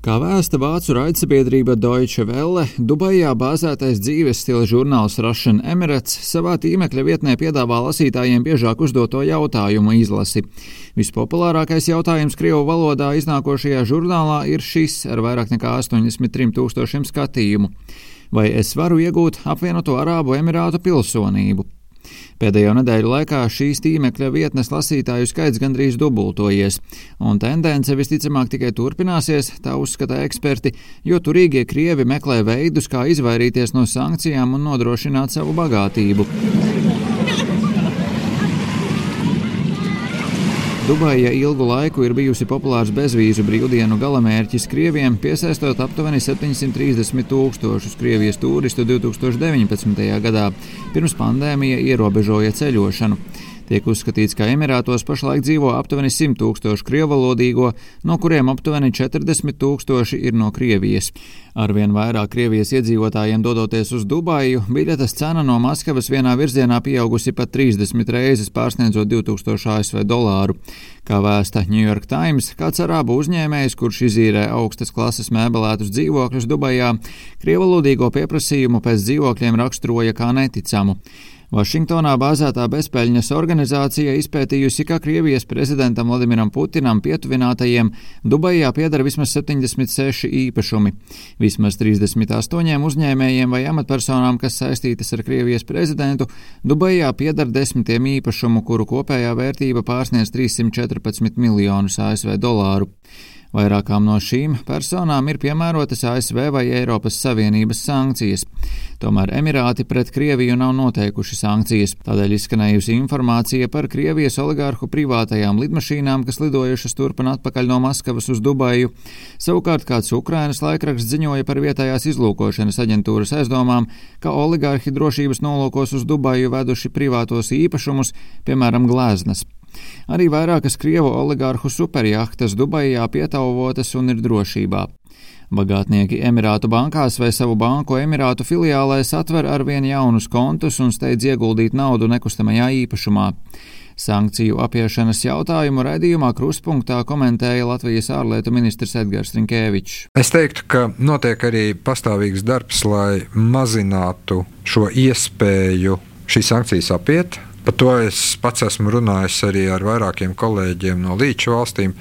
Kā vēsta vācu raidsabiedrība Deutsche Welle, Dubajā bāzētais dzīves stila žurnāls Russian Emirates savā tīmekļa vietnē piedāvā lasītājiem biežāk uzdoto jautājumu izlasi. Vispopulārākais jautājums Krievu valodā iznākošajā žurnālā ir šis ar vairāk nekā 83 tūkstošiem skatījumu. Vai es varu iegūt apvienoto Arābu Emirātu pilsonību? Pēdējo nedēļu laikā šīs tīmekļa vietnes lasītāju skaits gandrīz dubultojies, un tendence visticamāk tikai turpināsies, tā uzskata eksperti, jo turīgie krievi meklē veidus, kā izvairīties no sankcijām un nodrošināt savu bagātību. Dubaja ilgu laiku ir bijusi populārs bezvīzu brīvdienu galamērķis Krieviem, piesaistot aptuveni 730 tūkstošus Krievijas turistu 2019. gadā, pirms pandēmija ierobežoja ceļošanu. Tiek uzskatīts, ka Emirātos pašlaik dzīvo aptuveni 100 tūkstoši krievalodīgo, no kuriem aptuveni 40 tūkstoši ir no Krievijas. Arvien vairāk Krievijas iedzīvotājiem dodoties uz Dubaju, biļetes cena no Maskavas vienā virzienā pieaugusi pat 30 reizes, pārsniedzot 2000 ASV dolāru. Kā vēsta New York Times, kāds arābu uzņēmējs, kurš izīrē augstas klases mēbelētus dzīvokļus Dubajā, krievalodīgo pieprasījumu pēc dzīvokļiem raksturoja kā neticamu. Vašingtonā bāzētā bezpeļņas organizācija izpētījusi, ka Krievijas prezidentam Vladimiram Putinam pietuvinātajiem Dubajā piedara vismaz 76 īpašumi. Vismaz 38 uzņēmējiem vai amatpersonām, kas saistītas ar Krievijas prezidentu, Dubajā piedara desmitiem īpašumu, kuru kopējā vērtība pārsniedz 314 miljonus ASV dolāru. Vairākām no šīm personām ir piemērotas ASV vai Eiropas Savienības sankcijas. Tomēr Emirāti pret Krieviju nav noteikuši sankcijas, tādēļ izskanējusi informācija par Krievijas oligārhu privātajām lidmašīnām, kas lidojušas turp un atpakaļ no Maskavas uz Dubaju. Savukārt kāds Ukrainas laikraksts ziņoja par vietējās izlūkošanas aģentūras aizdomām, ka oligārhi drošības nolūkos uz Dubaju veduši privātos īpašumus, piemēram, gleznas. Arī vairākas Krievu oligārhu superjahtas Dubajā pietauvotas un ir drošībā. Bagātnieki Emirātu bankās vai savu banku Emirātu filiālēs atver arvien jaunus kontus un steidz ieguldīt naudu nekustamajā īpašumā. Sankciju apiešanas jautājumu raidījumā Kruspunktā komentēja Latvijas ārlietu ministrs Edgars Rinkēvičs. Es teiktu, ka notiek arī pastāvīgs darbs, lai mazinātu šo iespēju šīs sankcijas apiet. Par to es pats esmu runājis arī ar vairākiem kolēģiem no līča valstīm.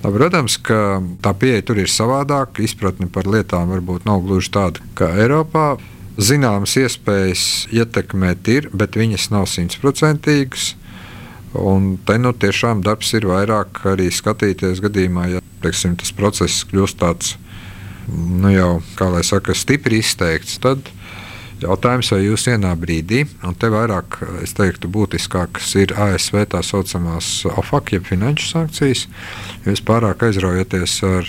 Protams, ka tā pieeja tur ir savādāka. Izpratne par lietām varbūt nav gluži tāda kā Eiropā. Zināmas iespējas ietekmēt ir, bet viņas nav simtprocentīgas. Un te nu tiešām darbs ir vairāk arī skatīties gadījumā, ja teiksim, tas process kļūst tāds, nu jau, kā lai saka, stipri izteikts. Tad Jautājums, vai jūs vienā brīdī, un te vairāk, es teiktu, būtiskākas ir ASV tā saucamās OFAC, jeb finanšu sankcijas, jūs pārāk aizraujaties ar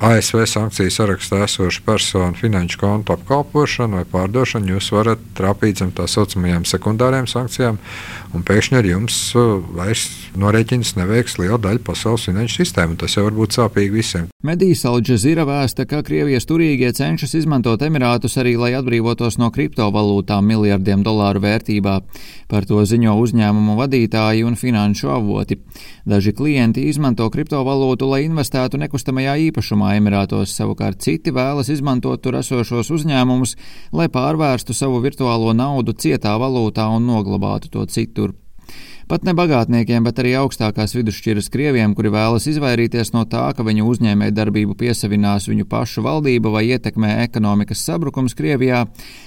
ASV sankciju sarakstā esošu personu finanšu kontu apkalpošanu vai pārdošanu, jūs varat trāpīt zem tā saucamajām sekundārajām sankcijām, un pēkšņi ar jums uh, vairs norēķins neveiks liela daļa pasaules finanšu sistēmu. Tas jau var būt sāpīgi visiem. Medijas Alžēzīra vēsta, ka Krievijas turīgie cenšas izmantot Emirātus arī, lai atbrīvotos no kriptovalūtām miljardiem dolāru vērtībā. Par to ziņo uzņēmumu vadītāji un finanšu avoti. Daži klienti izmanto kriptovalūtu, lai investētu nekustamajā īpašumā Emirātos, savukārt citi vēlas izmantot tur esošos uzņēmumus, lai pārvērstu savu virtuālo naudu cietā valūtā un noglabātu to citur. Pat ne bagātniekiem, bet arī augstākās vidusšķiras krieviem, kuri vēlas izvairīties no tā, ka viņu uzņēmēja darbību piesavinās viņu pašu valdība vai ietekmē ekonomikas sabrukums Krievijā,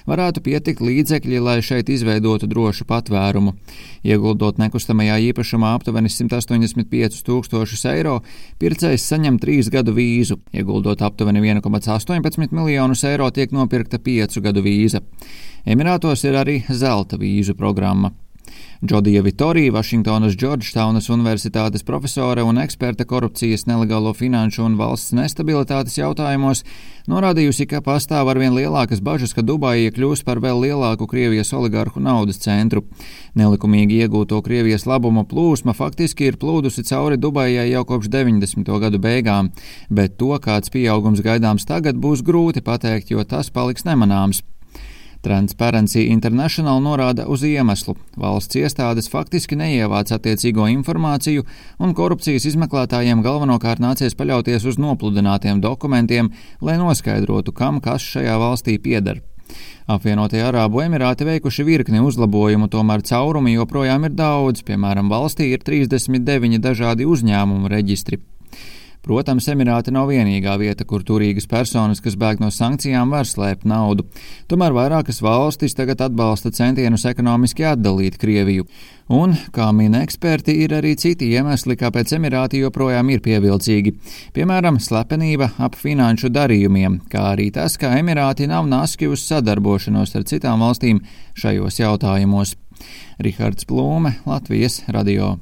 varētu pietikt līdzekļi, lai šeit izveidotu drošu patvērumu. Ieguldot nekustamajā īpašumā aptuveni 185 tūkstošus eiro, pircējs saņem trīs gadu vīzu. Ieguldot aptuveni 1,18 miljonus eiro, tiek nopirkta piecu gadu vīza. Emirātos ir arī zelta vīzu programma. Džodija Vitorija, Vašingtonas Džordžtaunas Universitātes profesore un eksperte korupcijas, nelegālo finanšu un valsts nestabilitātes jautājumos, norādījusi, ka pastāv arvien lielākas bažas, ka Dubaija kļūs par vēl lielāku Krievijas oligarhu naudas centru. Nelikumīgi iegūto Krievijas labumu plūsma faktiski ir plūdusi cauri Dubajai jau kopš 90. gadu beigām, bet to, kāds pieaugums gaidāms tagad, būs grūti pateikt, jo tas paliks nemanāms. Transparency International norāda uz iemeslu. Valsts iestādes faktiski neievāc attiecīgo informāciju, un korupcijas izmeklētājiem galvenokārt nācies paļauties uz nopludinātiem dokumentiem, lai noskaidrotu, kam kas šajā valstī pieder. Apvienotie Arābu Emirāti veikuši virkni uzlabojumu, tomēr caurumi joprojām ir daudz, piemēram, valstī ir 39 dažādi uzņēmumu reģistri. Protams, Emirāti nav vienīgā vieta, kur turīgas personas, kas bēg no sankcijām, var slēpt naudu. Tomēr vairākas valstis tagad atbalsta centienus ekonomiski atdalīt Krieviju. Un, kā min eksperti, ir arī citi iemesli, kāpēc Emirāti joprojām ir pievilcīgi. Piemēram, slepenība ap finanšu darījumiem, kā arī tas, ka Emirāti nav naski uz sadarbošanos ar citām valstīm šajos jautājumos. Rihards Plūme, Latvijas radio.